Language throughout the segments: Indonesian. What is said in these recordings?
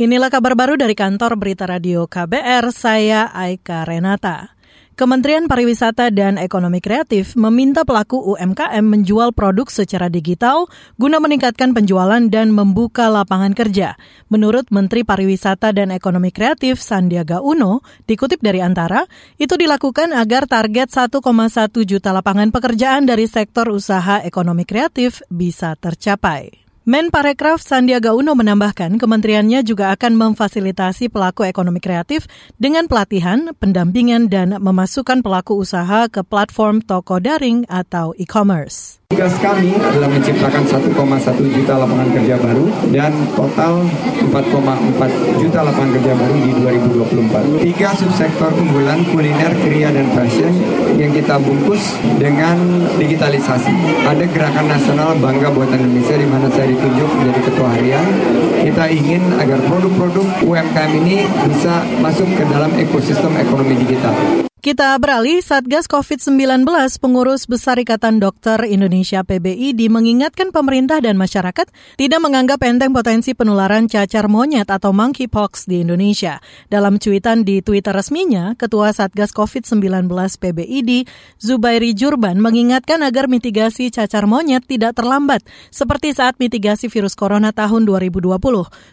Inilah kabar baru dari kantor Berita Radio KBR, saya Aika Renata. Kementerian Pariwisata dan Ekonomi Kreatif meminta pelaku UMKM menjual produk secara digital guna meningkatkan penjualan dan membuka lapangan kerja. Menurut Menteri Pariwisata dan Ekonomi Kreatif Sandiaga Uno, dikutip dari Antara, itu dilakukan agar target 1,1 juta lapangan pekerjaan dari sektor usaha ekonomi kreatif bisa tercapai. Men Parekraf Sandiaga Uno menambahkan kementeriannya juga akan memfasilitasi pelaku ekonomi kreatif dengan pelatihan, pendampingan, dan memasukkan pelaku usaha ke platform toko daring atau e-commerce. Tugas kami adalah menciptakan 1,1 juta lapangan kerja baru dan total 4,4 juta lapangan kerja baru di 2024. Tiga subsektor unggulan kuliner, kriya, dan fashion yang kita bungkus dengan digitalisasi. Ada gerakan nasional Bangga Buatan Indonesia di mana saya ditunjuk menjadi ketua harian. Kita ingin agar produk-produk UMKM ini bisa masuk ke dalam ekosistem ekonomi digital. Kita beralih, Satgas COVID-19 Pengurus Besar Ikatan Dokter Indonesia PBID mengingatkan pemerintah dan masyarakat tidak menganggap enteng potensi penularan cacar monyet atau monkeypox di Indonesia. Dalam cuitan di Twitter resminya, Ketua Satgas COVID-19 PBID, Zubairi Jurban, mengingatkan agar mitigasi cacar monyet tidak terlambat, seperti saat mitigasi virus corona tahun 2020.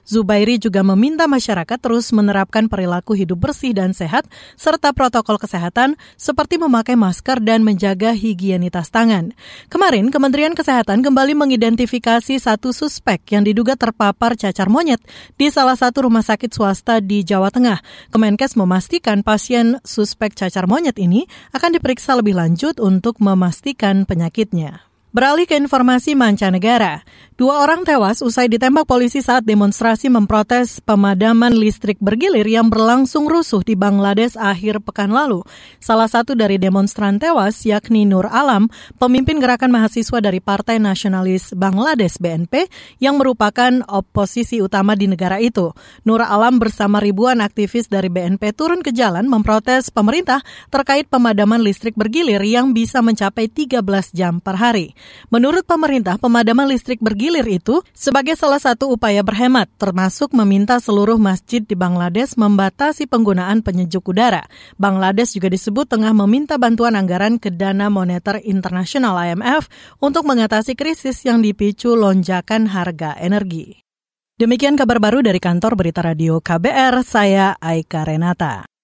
Zubairi juga meminta masyarakat terus menerapkan perilaku hidup bersih dan sehat, serta protokol kesehatan kesehatan seperti memakai masker dan menjaga higienitas tangan. Kemarin, Kementerian Kesehatan kembali mengidentifikasi satu suspek yang diduga terpapar cacar monyet di salah satu rumah sakit swasta di Jawa Tengah. Kemenkes memastikan pasien suspek cacar monyet ini akan diperiksa lebih lanjut untuk memastikan penyakitnya. Beralih ke informasi mancanegara, dua orang tewas usai ditembak polisi saat demonstrasi memprotes pemadaman listrik bergilir yang berlangsung rusuh di Bangladesh akhir pekan lalu. Salah satu dari demonstran tewas yakni Nur Alam, pemimpin gerakan mahasiswa dari Partai Nasionalis Bangladesh BNP yang merupakan oposisi utama di negara itu. Nur Alam bersama ribuan aktivis dari BNP turun ke jalan memprotes pemerintah terkait pemadaman listrik bergilir yang bisa mencapai 13 jam per hari. Menurut pemerintah, pemadaman listrik bergilir itu sebagai salah satu upaya berhemat, termasuk meminta seluruh masjid di Bangladesh membatasi penggunaan penyejuk udara. Bangladesh juga disebut tengah meminta bantuan anggaran ke Dana Moneter Internasional IMF untuk mengatasi krisis yang dipicu lonjakan harga energi. Demikian kabar baru dari kantor Berita Radio KBR, saya Aika Renata.